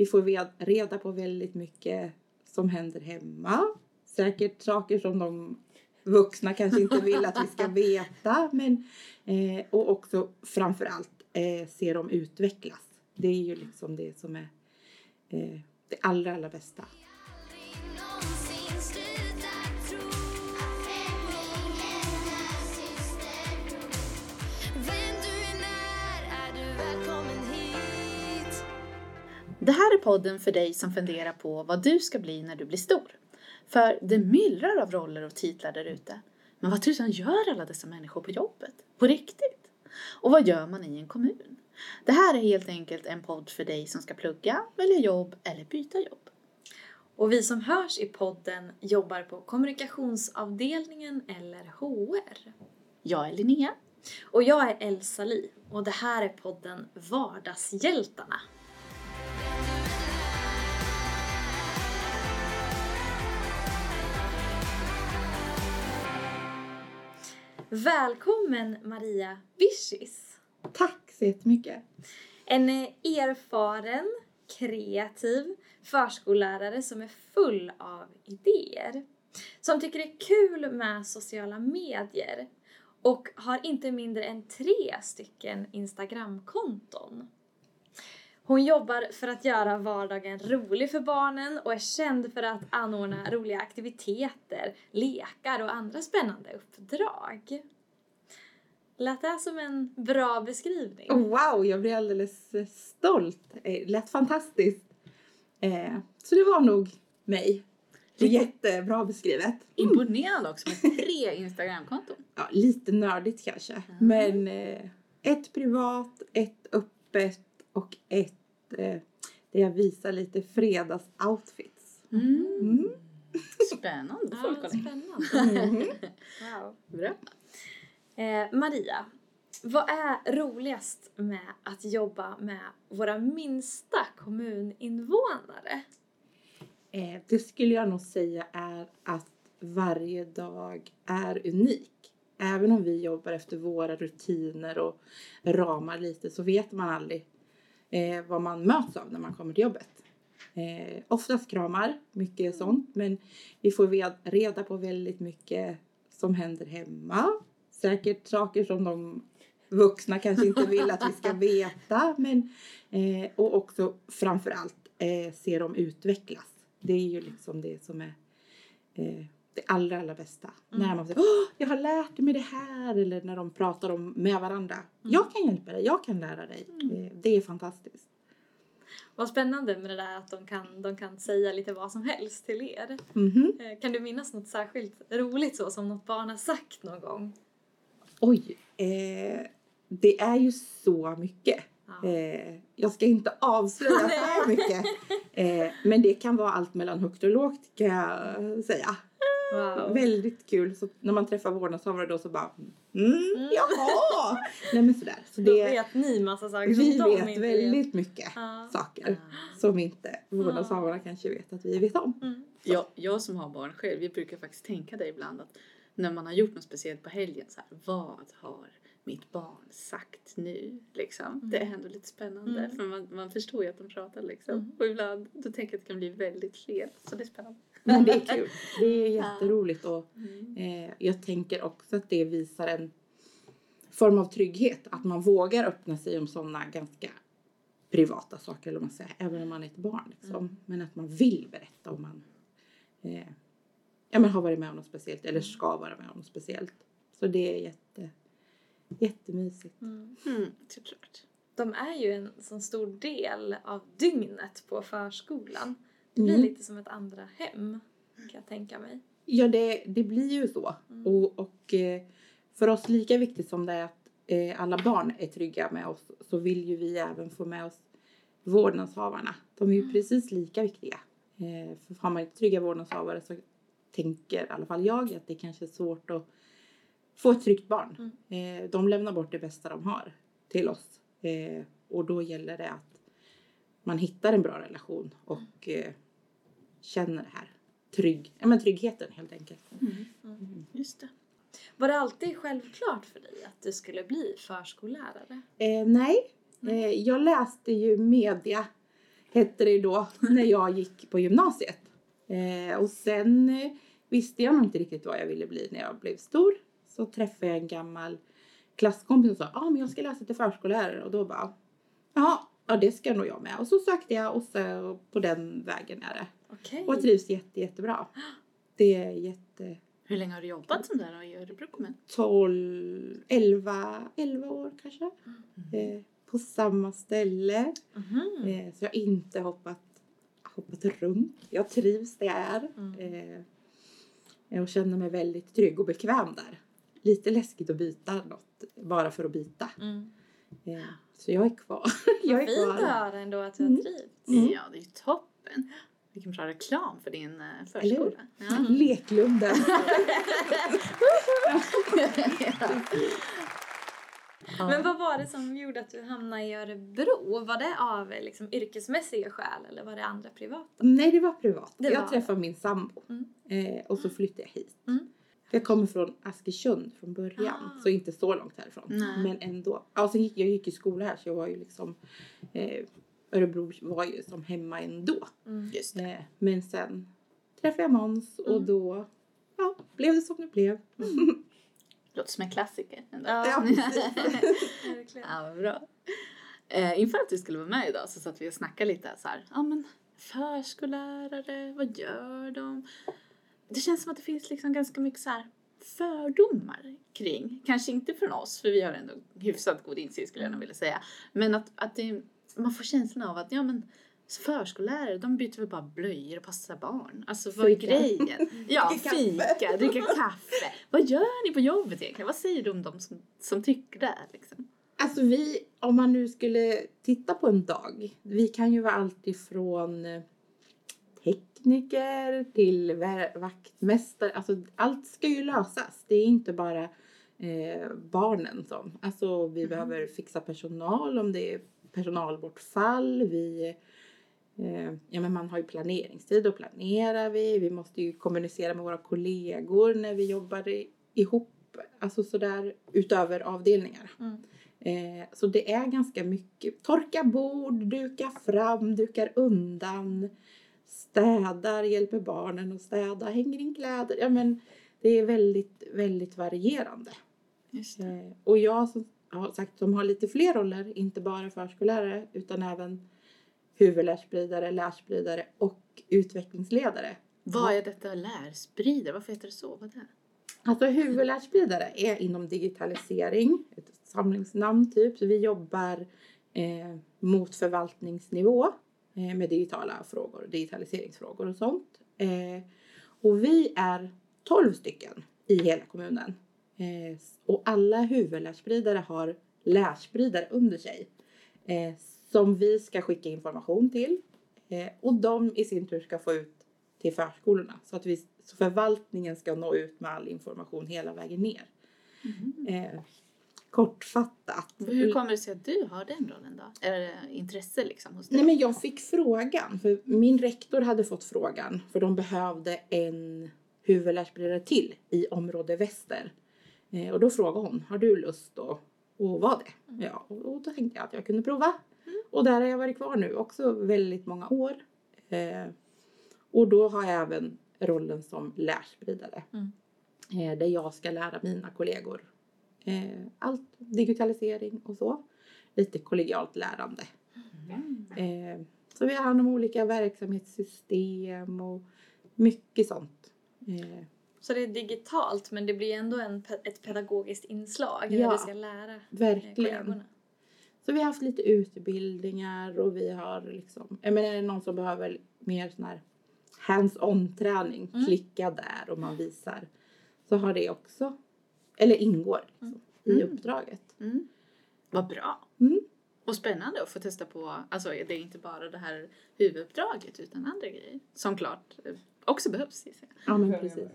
vi får reda på väldigt mycket som händer hemma. Säkert saker som de vuxna kanske inte vill att vi ska veta. Men, eh, och också framförallt eh, se dem utvecklas. Det är ju liksom det som är eh, det allra, allra bästa. Det här är podden för dig som funderar på vad du ska bli när du blir stor. För det myllrar av roller och titlar där ute. Men vad tusan gör alla dessa människor på jobbet? På riktigt? Och vad gör man i en kommun? Det här är helt enkelt en podd för dig som ska plugga, välja jobb eller byta jobb. Och vi som hörs i podden jobbar på kommunikationsavdelningen eller HR. Jag är Linnea. Och jag är Elsa Li och det här är podden Vardagshjältarna. Välkommen Maria Vischis! Tack så jättemycket. En eh, erfaren, kreativ förskollärare som är full av idéer. Som tycker det är kul med sociala medier och har inte mindre än tre stycken Instagramkonton. Hon jobbar för att göra vardagen rolig för barnen och är känd för att anordna roliga aktiviteter, lekar och andra spännande uppdrag. Lät det som en bra beskrivning? Oh, wow, jag blir alldeles eh, stolt. Eh, lät fantastiskt. Eh, så det var nog mig. Jättebra beskrivet. Imponerande också med tre Instagramkonton. Ja, lite nördigt kanske. Men eh, ett privat, ett öppet och ett eh, där jag visar lite fredagsoutfits. Mm. Spännande Ja, folk spännande. Mhm. Wow. Bra. Eh, Maria, vad är roligast med att jobba med våra minsta kommuninvånare? Eh, det skulle jag nog säga är att varje dag är unik. Även om vi jobbar efter våra rutiner och ramar lite så vet man aldrig eh, vad man möts av när man kommer till jobbet. Eh, oftast kramar, mycket sånt, men vi får reda på väldigt mycket som händer hemma. Säkert saker som de vuxna kanske inte vill att vi ska veta, men eh, och också framförallt eh, se dem utvecklas. Det är ju liksom det som är eh, det allra, allra bästa. När man säger Åh, jag har lärt mig det här eller när de pratar om med varandra. Jag kan hjälpa dig, jag kan lära dig. Eh, det är fantastiskt. Vad spännande med det där att de kan, de kan säga lite vad som helst till er. Eh, Kan du minnas något särskilt roligt så som något barn har sagt någon gång? Oj, eh, det är ju så mycket. Ja. Eh, jag ska inte avslöja för mycket. Eh, men det kan vara allt mellan högt och lågt kan jag säga. Wow. Väldigt kul. Så när man träffar vårdnadshavare då så bara mm, jaha! Nej men sådär. Så Då det, vet ni massa saker vi som de vet väldigt mycket Ja. saker som inte vårdnadshavarna kanske vet att vi vet om. Mm. Jag, jag som har barn själv, jag brukar faktiskt tänka det ibland att när man har gjort något speciellt på helgen så här, vad har mitt barn sagt nu? Liksom. Det är ändå lite spännande Mm. för man, man förstår ju att de pratar liksom. Mm. Och ibland då tänker jag att det kan bli väldigt fel. Så det är spännande. Men det är kul. Det är jätteroligt och Mm. eh, jag tänker också att det visar en form av trygghet. Att man vågar öppna sig om sådana ganska privata saker, eller man säger, även om man är ett barn. Liksom. Men att man vill berätta om man eh, ja, men har varit med om något speciellt eller ska vara med om något speciellt. Så det är jätte, jättemysigt. Mm. Mm, såklart. De är ju en så stor del av dygnet på förskolan. Det blir Mm. lite som ett andra hem, kan jag tänka mig. Ja, det, det blir ju så. Mm. Och, och eh, för oss lika viktigt som det är att eh, alla barn är trygga med oss så vill ju vi även få med oss vårdnadshavarna. De är ju Mm. precis lika viktiga. Eh, för har man inte trygga vårdnadshavare så tänker i alla fall jag att det kanske är svårt att få ett tryggt barn. Mm. De lämnar bort det bästa de har till oss. Och då gäller det att man hittar en bra relation och eh, känner det här trygg, ja, men tryggheten helt enkelt. Mm. Just det. Var det alltid självklart för dig att du skulle bli förskollärare? Eh, nej, eh, jag läste ju media hette det då när jag gick på gymnasiet. Eh, och sen eh, visste jag nog inte riktigt vad jag ville bli när jag blev stor. Så träffade jag en gammal klasskompis och sa ah, men jag ska läsa till förskollärare och då bara ja, ja det ska nog jag med. Och så sökte jag och så på den vägen är det. Okej. Och jag trivs jätte, jättebra. Det är jätte... Hur länge har du jobbat som där då i Örebro kommun? 12, 11, 11 år kanske. Eh, på samma ställe. Mhm. Eh, så jag har inte hoppat, hoppat runt. Jag trivs där jag är. Mm. Eh, och känner mig väldigt trygg och bekväm där. Lite läskigt att byta något bara för att byta. Mm. Eh, så jag är kvar. jag Vad är fint att kvar. höra ändå att du har Mm. trivts. Mm. Ja, det är ju toppen. Vilken bra reklam för din eh, förskola. Ja. Leklunden. Men vad var det som gjorde att du hamnade i Örebro? Var det av liksom, yrkesmässiga skäl eller var det andra privata? Nej, det var privat. Det jag var- träffade min sambo. Mm. Eh, och så flyttade jag hit. Mm. Jag kommer från Askersund från början. Ah. Så inte så långt härifrån. Nej. Men ändå. Ja, sen gick, jag gick i skola här så jag var ju liksom... Eh, Örebro var ju som hemma ändå. Mm. Just det. Eh, men sen träffade jag Måns och Mm. då ja, blev det som det blev. Låter som en klassiker. Ändå. Ja. Ja, vad bra. Eh, inför att du skulle vara med idag så satt vi och snackade lite så här. Ja, men förskollärare, vad gör de? Det känns som att det finns liksom ganska mycket så fördomar kring. Kanske inte från oss, för vi har ändå hyfsat god insikt skulle jag nog vilja säga. Men att, att det, man får känslan av att ja, men förskollärare, de byter väl bara blöjor och passar barn. Alltså vad är grejen? Ja, fika, dricka kaffe. Vad gör ni på jobbet egentligen? Vad säger du om de som, som tycker det? Liksom? Alltså vi, om man nu skulle titta på en dag. Vi kan ju vara allt ifrån eh, tekniker till vaktmästare. Alltså allt ska ju lösas. Det är inte bara eh, barnen som. Alltså vi behöver fixa personal om det är personalbortfall. Vi, eh, ja men man har ju planeringstid och planerar vi. Vi måste ju kommunicera med våra kollegor när vi jobbar i, ihop. Alltså sådär utöver avdelningar. Mm. Eh, så det är ganska mycket. Torka bord, duka fram, dukar undan, städar, hjälper barnen att städa, hänger in kläder. Ja, men det är väldigt, väldigt varierande. Eh, och jag som har sagt som har lite fler roller, inte bara förskollärare utan även huvudlärspridare, lärspridare och utvecklingsledare. Vad är detta lärspridare? Varför heter det så? Vad är det? Alltså huvudlärspridare är inom digitalisering, ett samlingsnamn typ. Så vi jobbar eh, mot förvaltningsnivå med digitala frågor, digitaliseringsfrågor och sånt. Eh, och vi är 12 stycken i hela kommunen. Eh, och alla huvudlärspridare har lärspridare under sig eh, som vi ska skicka information till. Eh, och de i sin tur ska få ut till förskolorna så att vi, så förvaltningen ska nå ut med all information hela vägen ner. Eh, kortfattat. Hur kommer det sig att du har den rollen då? Är det intresse liksom hos dig? Nej men jag fick frågan, för min rektor hade fått frågan för de behövde en huvudlärspridare till i område väster. Eh, och då frågade hon, har du lust att, att vara det? Ja, och och då tänkte jag att jag kunde prova. Och där har jag varit kvar nu också väldigt många år. Eh, och då har jag även rollen som lärspridare. Mm. Eh, där jag ska lära mina kollegor eh, allt digitalisering och så. Lite kollegialt lärande. Eh, så vi har hand om olika verksamhetssystem och mycket sånt. Eh, Så det är digitalt men det blir ändå en, ett pedagogiskt inslag Ja, när du ska lära eh, verkligen. kollegorna. Så vi har haft lite utbildningar och vi har liksom, jag menar är det någon som behöver mer sån här hands-on träning, Mm. klicka där och man visar. Så har det också, eller ingår liksom, i Mm. uppdraget. Mm. Vad bra. Mm. Och spännande att få testa på, alltså det är inte bara det här huvuduppdraget utan andra grejer som klart eh, också behövs. jag. Ja men precis.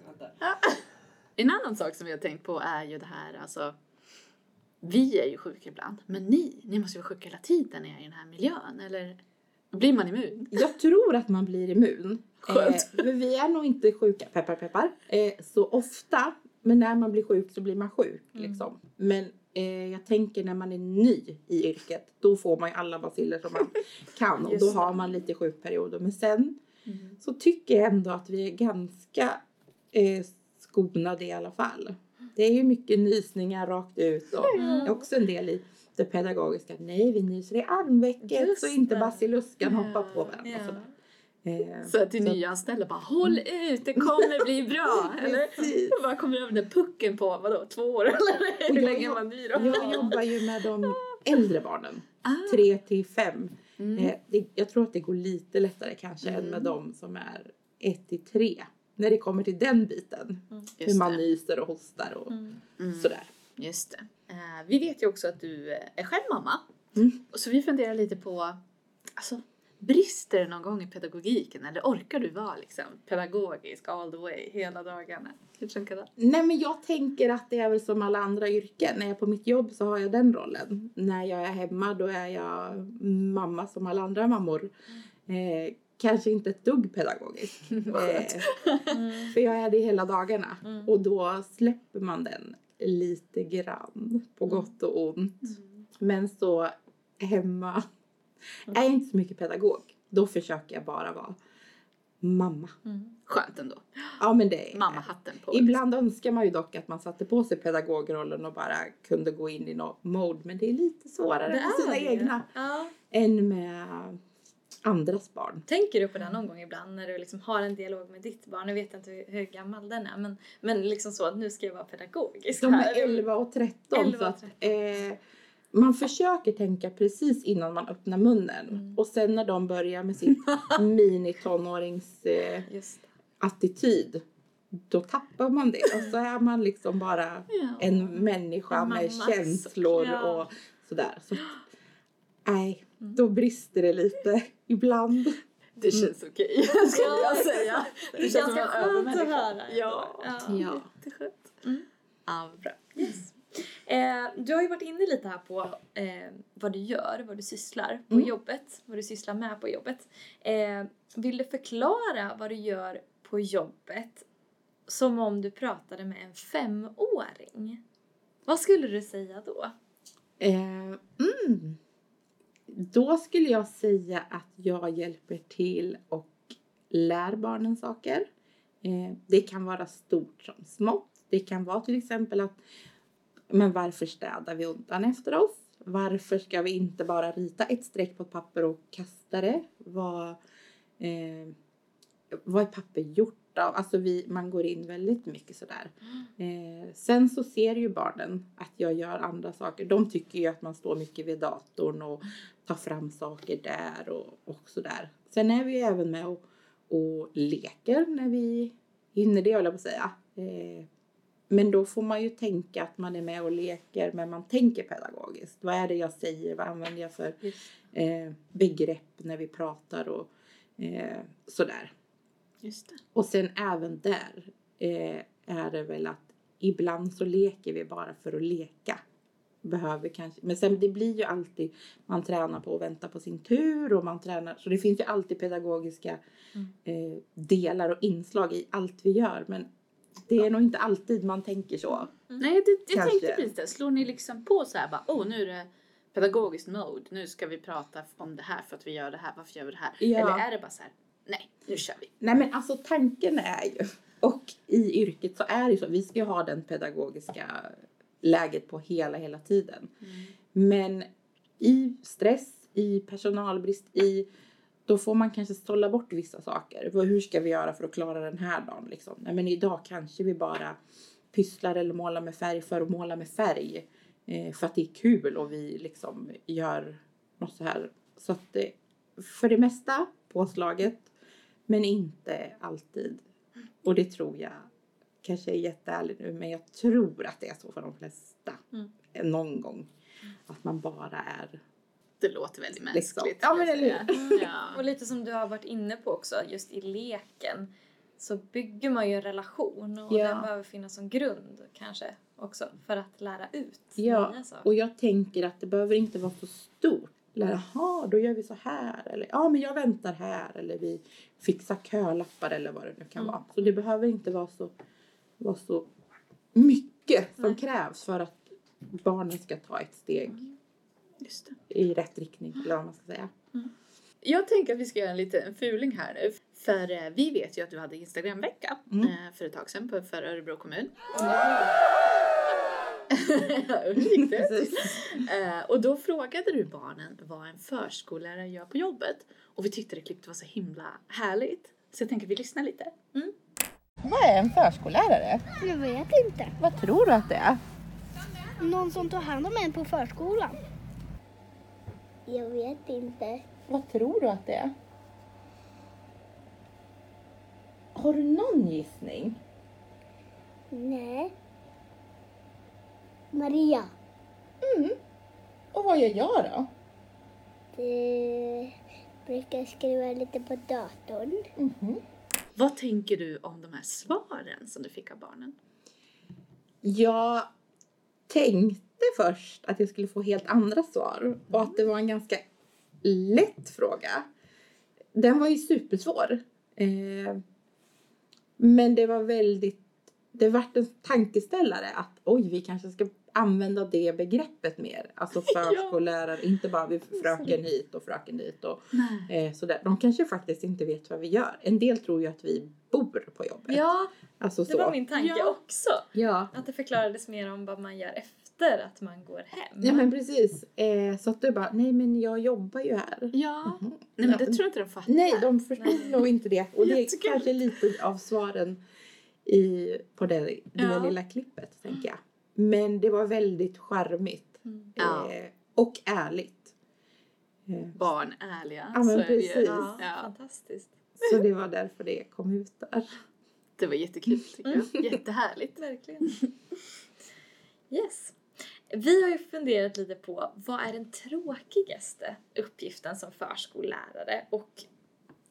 En annan sak som vi har tänkt på är ju det här, alltså vi är ju sjuka ibland, men ni, ni måste ju vara sjuka hela tiden när ni är i den här miljön, eller blir man immun? Jag tror att man blir immun. Skönt. Eh, men vi är nog inte sjuka, peppar peppar, eh, så ofta. Men när man blir sjuk så blir man sjuk. Mm. Liksom. Men eh, jag tänker när man är ny i yrket, då får man ju alla basiller som man kan och då har man lite sjukperioder. Men sen Mm. så tycker jag ändå att vi är ganska eh, skonade i alla fall. Det är ju mycket nysningar rakt ut och Mm. också en del i det pedagogiska. Nej, vi nyser i armvecket så inte Ja. hoppar på varandra. Och. Eh, Så att till nyanställda bara håll ut, det kommer bli bra. Eller? Precis. Bara kommer över den pucken på vadå, två år eller hur jag länge man ny då? Jag jobbar ju med de äldre barnen. Ah. Tre till fem. Mm. Eh, det, jag tror att det går lite lättare kanske än med de som är ett till tre. När det kommer till den biten. Hur Just man det. nyser och hostar och Mm. Mm. sådär. Just det. Eh, vi vet ju också att du eh, är själv mamma. Mm. Så vi funderar lite på, alltså brister det någon gång i pedagogiken eller orkar du vara liksom pedagogisk all the way hela dagarna? Hur funkar det? Nej men jag tänker att det är väl som alla andra yrken. När jag är på mitt jobb så har jag den rollen. När jag är hemma då är jag mamma som alla andra mammor. Eh, kanske inte ett dugg pedagogisk. eh, Mm. för jag är det hela dagarna. Mm. Och då släpper man den lite grann. På gott och ont. Men så hemma är jag inte så mycket pedagog. Då försöker jag bara vara mamma. Mm. Skönt ändå. Ja men det är Mammahatten på. Ibland önskar man ju dock att man satte på sig pedagogrollen och bara kunde gå in i något mode. Men det är lite svårare Det med sina det. egna Ja. än med andras barn. Tänker du på det någon gång ibland när du liksom har en dialog med ditt barn? Nu vet jag inte hur, hur gammal den är men, men liksom så att nu ska jag vara pedagogisk De är 11 och 13. 11 så och att, eh, man försöker tänka precis innan man öppnar munnen. Mm. Och sen när de börjar med sin mini-tonårings eh, det. attityd. Då tappar man det och så är man liksom bara Ja. en människa En med känslor Ja. och sådär. Så, nej, Mm. då brister det lite ibland. Det känns okej, skulle jag säga. Det är känns ganska skönt att höra. ändå. Ja. Ja. Jätteskönt. Mm. Ja, bra. Yes. Eh, du har ju varit inne lite här på eh, vad du gör, vad du sysslar på Mm. jobbet, vad du sysslar med på jobbet. Eh, vill du förklara vad du gör på jobbet som om du pratade med en femåring? Vad skulle du säga då? Eh, mm. Då skulle jag säga att jag hjälper till och lär barnen saker. Eh, det kan vara stort som smått. Det kan vara till exempel att men varför städar vi undan efter oss? Varför ska vi inte bara rita ett streck på ett papper och kasta det? Vad, eh, vad är papper gjort av? Alltså vi, man går in väldigt mycket sådär. Eh, sen så ser ju barnen att jag gör andra saker. De tycker ju att man står mycket vid datorn och tar fram saker där och, och sådär. Sen är vi ju även med och, och leker när vi hinner det, håller jag på att säga. Eh, men då får man ju tänka att man är med och leker, men man tänker pedagogiskt. Vad är det jag säger? Vad använder jag för eh, begrepp när vi pratar och eh, sådär. Just det. Och sen även där eh, är det väl att ibland så leker vi bara för att leka. Behöver kanske, men sen det blir ju alltid, man tränar på att vänta på sin tur och man tränar, så det finns ju alltid pedagogiska Mm. eh, delar och inslag i allt vi gör. Men det är nog inte alltid man tänker så. Nej, det, jag Kanske. tänkte precis det. Slår ni liksom på så här bara, åh nu är det pedagogiskt mode, nu ska vi prata om det här för att vi gör det här, varför gör vi det här? Ja. Eller är det bara så här, nej, nu kör vi. Nej men alltså tanken är ju, och i yrket så är det ju så, vi ska ju ha den pedagogiska läget på hela, hela tiden. Men i stress, i personalbrist, i då får man kanske sålla bort vissa saker. Hur ska vi göra för att klara den här dagen? Liksom? Nej, men idag kanske vi bara pysslar eller målar med färg för att måla med färg. Eh, för att det är kul och vi liksom gör något så här. Så att det, för det mesta påslaget, men inte alltid. Och det tror jag, kanske är jätteärlig nu, men jag tror att det är så för de flesta. Mm. Någon gång. Att man bara är Det låter väldigt Liksom. mänskligt. Ja, skulle men eller. Och Ja. lite som du har varit inne på också, just i leken så bygger man ju en relation och Ja. den behöver finnas som grund kanske också för att lära ut Ja, nya saker. och jag tänker att det behöver inte vara så stort. Eller, Jaha, då gör vi så här. Eller ja, men jag väntar här. Eller vi fixar kölappar eller vad det nu kan Mm. vara. Så det behöver inte vara så, vara så mycket som Nej. krävs för att barnen ska ta ett steg det. I rätt riktning, eller vad man ska säga. Jag tänker att vi ska göra en liten fuling här nu. För eh, vi vet ju att du hade Instagramvecka Mm. eh, för ett tag sedan på, för Örebro kommun. Hur det? Eh, och då frågade du barnen vad en förskollärare gör på jobbet. Och vi tyckte det klippet var så himla härligt. Så jag tänker att vi lyssnar lite. Vad är en förskollärare? Jag vet inte. Vad tror du att det är? Någon som tar hand om en på förskolan. Jag vet inte. Vad tror du att det är? Har du någon gissning? Nej. Maria. Och vad gör jag då? Det brukar skriva lite på datorn. Vad tänker du om de här svaren som du fick av barnen? Jag tänkte först att jag skulle få helt andra svar och att det var en ganska lätt fråga. Den var ju supersvår. Eh, men det var väldigt, det vart en tankeställare att oj, vi kanske ska använda det begreppet mer. Alltså förskollärare, inte bara vi fröken hit och fröken dit och eh, sådär. De kanske faktiskt inte vet vad vi gör. En del tror ju att vi bor på jobbet. Ja, alltså det så. var min tanke Ja. också. Ja. Att det förklarades mer om vad man gör efter att man går hem. Ja men precis. Eh, så att du bara, nej men jag jobbar ju här. Ja. Mhm. Nej men det tror jag inte de fattar. Nej, de förstår nog inte det. Och det är kanske lite av svaren i, på det, det Ja. lilla klippet, tänker jag. Men det var väldigt charmigt. Mm. Ja. Eh, och ärligt. Eh, Barn ärliga. Ja, men precis. Ja, Ja. fantastiskt. så det var därför det kom ut där. Det var jättekul tycker jag. Jättehärligt. Verkligen. Yes. Vi har ju funderat lite på vad är den tråkigaste uppgiften som förskollärare och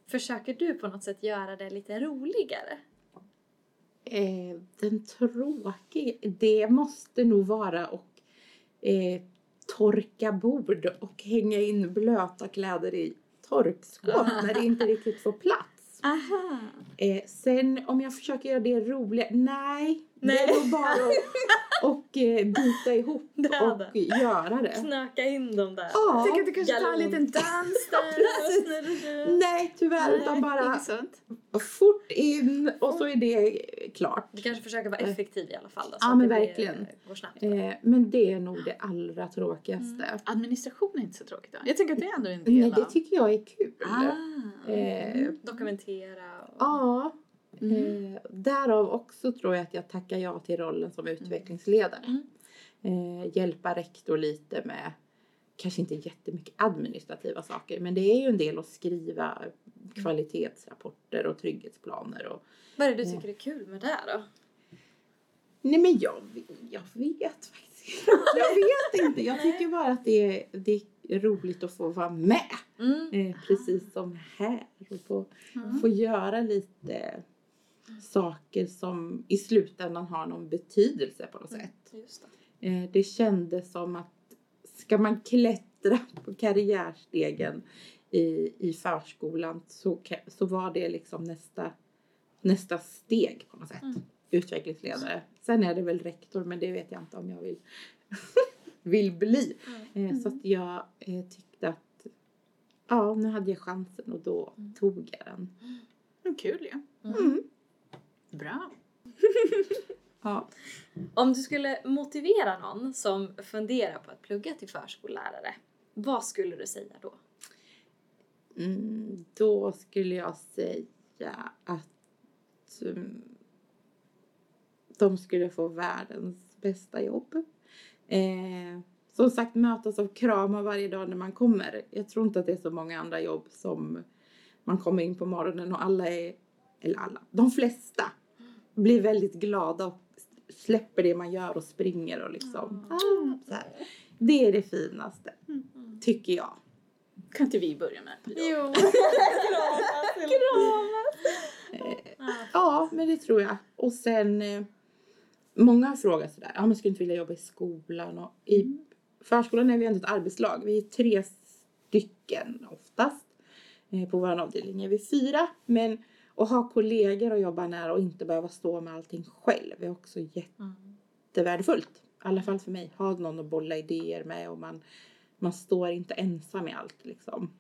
försöker du på något sätt göra det lite roligare? Eh, den tråkiga, det måste nog vara att eh, torka bord och hänga in blöta kläder i torkskåp när det inte riktigt får plats. Aha. Eh, sen om jag försöker göra det roligt, nej. Nej. Det nog bara att och, eh, bita ihop och det. göra det. Knöka in dem där. Ja. Jag tänker att du kanske tar en liten dans där. Nej tyvärr, utan bara fort in och så är det klart. Du kanske försöker vara effektiv i alla fall då, så Ja, men det verkligen. går snabbt. Eh, men det är nog det allra tråkigaste. Administration är inte så tråkigt då. Jag tänker att det är ändå en del Nej, det tycker jag är kul. Ah. Eh, Dokumentera och... ja, Mm. eh, därav också tror jag att jag tackar ja till rollen som utvecklingsledare. Eh, hjälpa rektor lite med, kanske inte jättemycket administrativa saker, men det är ju en del att skriva kvalitetsrapporter och trygghetsplaner och Vad är det du tycker är kul med det då? Nej men jag, jag vet faktiskt Jag vet inte. Jag tycker bara att det är, det är roligt att få vara med. Mm. Eh, precis som här. Och få, få göra lite saker som i slutändan har någon betydelse på något sätt. Just det. Eh, det kändes som att ska man klättra på karriärstegen i, i förskolan så, så var det liksom nästa, nästa steg på något sätt. Utvecklingsledare. Sen är det väl rektor men det vet jag inte om jag vill, vill bli. Eh, så att jag eh, tyckte att ja, nu hade jag chansen och då tog jag den. Mm, kul ju. Mm. Bra. Ja. Om du skulle motivera någon som funderar på att plugga till förskollärare, vad skulle du säga då? Mm, då skulle jag säga att mm, de skulle få världens bästa jobb. Eh, som sagt, mötas av kramar varje dag när man kommer. Jag tror inte att det är så många andra jobb som man kommer in på morgonen och alla är, eller alla, de flesta blir väldigt glada och släpper det man gör och springer och liksom. Ah, så här. Det är det finaste, tycker jag. Kan inte vi börja med? Jo! Ja, men det tror jag. Och sen, eh, många har frågat sådär, ja men skulle inte vilja jobba i skolan och i förskolan är vi ändå ett arbetslag. Vi är tre stycken oftast. Eh, på vår avdelning är vi fyra. Men att ha kollegor och jobba nära och inte behöva stå med allting själv är också jättevärdefullt. alla fall för mig, ha någon att bolla idéer med och man, man står inte ensam i allt liksom.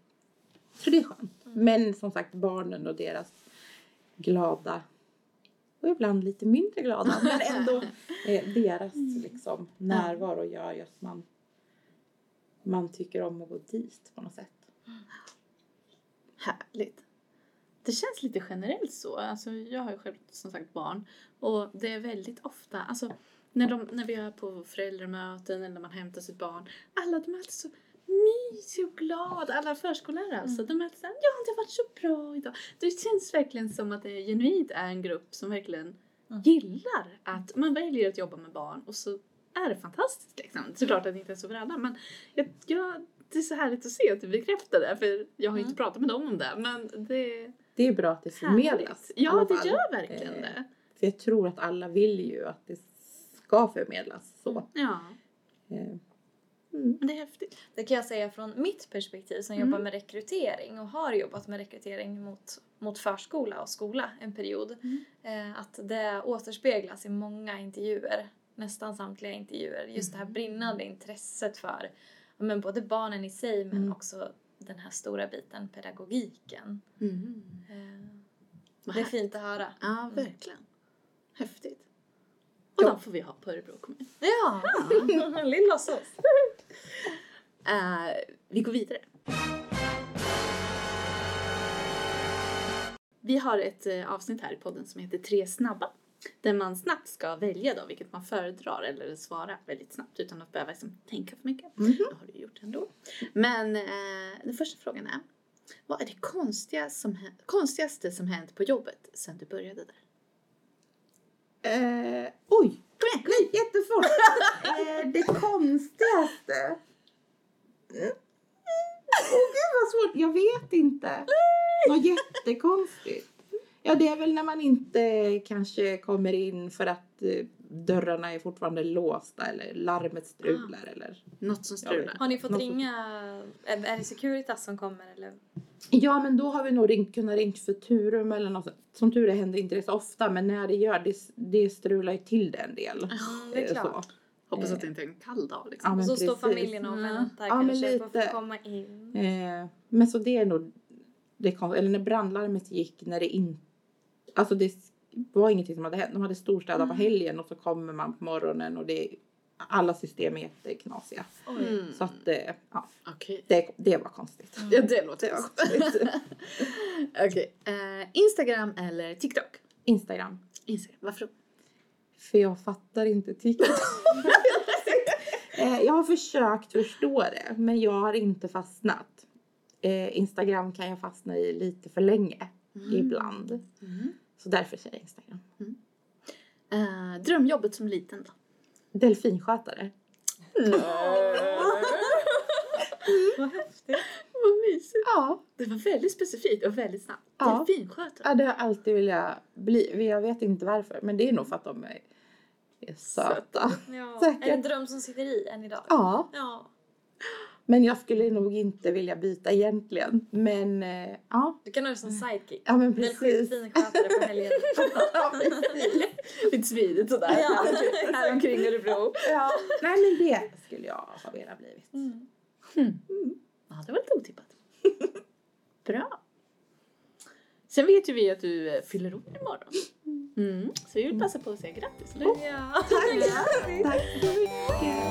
Så det är skönt. Men som sagt barnen och deras glada och ibland lite mindre glada men ändå eh, deras liksom närvaro gör ju att man man tycker om att gå dit på något sätt. Härligt. Det känns lite generellt så. Alltså, jag har ju själv som sagt barn. Och det är väldigt ofta, alltså när, de, när vi är på föräldramöten eller när man hämtar sitt barn. Alla de är alltid så mysiga och glada. Alla förskollärare alltså. De är alltid såhär, ja det har varit så bra idag. Det känns verkligen som att det genuint är en grupp som verkligen gillar att man väljer att jobba med barn och så är det fantastiskt liksom. Såklart att det inte är så för alla men jag, jag, det är så härligt att se att du bekräftar det för jag har ju inte pratat med dem om det men det Det är bra att det förmedlas. Ja, det gör verkligen Eh, det. För jag tror att alla vill ju att det ska förmedlas så. Ja, Eh, men det är häftigt. Det kan jag säga från mitt perspektiv som Mm. jobbar med rekrytering och har jobbat med rekrytering mot, mot förskola och skola en period. Mm. Eh, att det återspeglas i många intervjuer, nästan samtliga intervjuer. Just det här brinnande intresset för men både barnen i sig men Mm. också den här stora biten, pedagogiken. Mm. Eh, det är fint att höra. Ja, verkligen. Häftigt. Och Ja. de får vi ha på Örebro kommun. Ja, lilla sås. Eh, vi går vidare. Vi har ett eh, avsnitt här i podden som heter Tre snabba. Där man snabbt ska välja då vilket man föredrar eller svara väldigt snabbt utan att behöva liksom, tänka för mycket. Mhm. Det har du gjort ändå. Men eh, den första frågan är. Vad är det konstiga som, konstigaste som hänt på jobbet sedan du började där? Eh, oj! Nej, jättefort! eh, det konstigaste? Mm. Åh gud vad svårt, jag vet inte. Något jättekonstigt. Ja det är väl när man inte kanske kommer in för att eh, dörrarna är fortfarande låsta eller larmet strular eller Något som strular? Har ni fått Något ringa, är är det Securitas som kommer eller? Ja men då har vi nog ringt, kunnat ringt Futurum eller något. Som tur är händer inte det så ofta men när det gör det, det strular ju till det en del. Mm, det är Eh, klart. Hoppas Eh. att det inte är en kall dag liksom. Ja, och så står precis. familjen och Ja. väntar Ja, men kanske på att få lite. komma in. Eh, men så det är nog det kom, eller när brandlarmet gick när det inte, alltså det var ingenting som hade hänt. De hade storstädat på helgen och så kommer man på morgonen och det alla system är jätteknasiga. Mm. Så att eh, ja, Okej. det, det var konstigt. Ja, det låter Det konstigt. konstigt. Okej. Eh, Instagram eller TikTok? Instagram. Instagram. Varför? För jag fattar inte TikTok. eh, jag har försökt förstå det men jag har inte fastnat. Eh, Instagram kan jag fastna i lite för länge ibland. Mm. Så därför säger jag Instagram. Eh, drömjobbet som liten då? Delfinskötare. Vad häftigt. Vad mysigt. Ja. Det var väldigt specifikt och väldigt snabbt. Ja. Delfinskötare. ja, det har jag alltid velat bli. Jag vet inte varför men det är nog för att de är, är söta. Ja. Säkert. Är det en dröm som sitter i än idag? Ja, Ja. Men jag skulle nog inte vilja byta egentligen. Men eh, ja, Du kan ha det som sidekick. ja men precis. På helgen. ja, precis. Lite smidigt sådär. Ja. Här omkring Örebro. Ja, nej men det skulle jag ha velat blivit. Mm. Ja, det var lite otippat. Bra. Sen vet ju vi att du eh, fyller år imorgon. Mm. Så vi vill passa på att säga grattis, eller hur? Ja. Tack så mycket.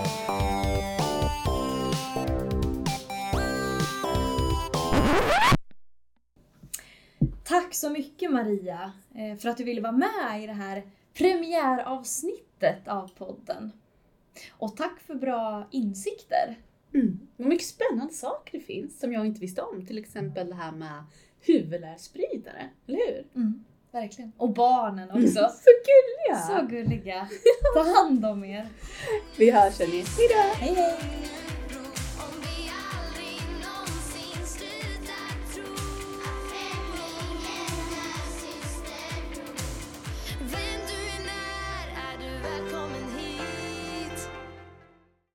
Så mycket Maria eh, för att du ville vara med i det här premiäravsnittet av podden. Och tack för bra insikter. Mm. Mycket spännande saker det finns som jag inte visste om. Till exempel det här med huvudlärspridare, eller hur? Verkligen. Och barnen också. Så gulliga! Så gulliga. Ta hand om er. Vi hörs hörni. Hejdå! Hej hej!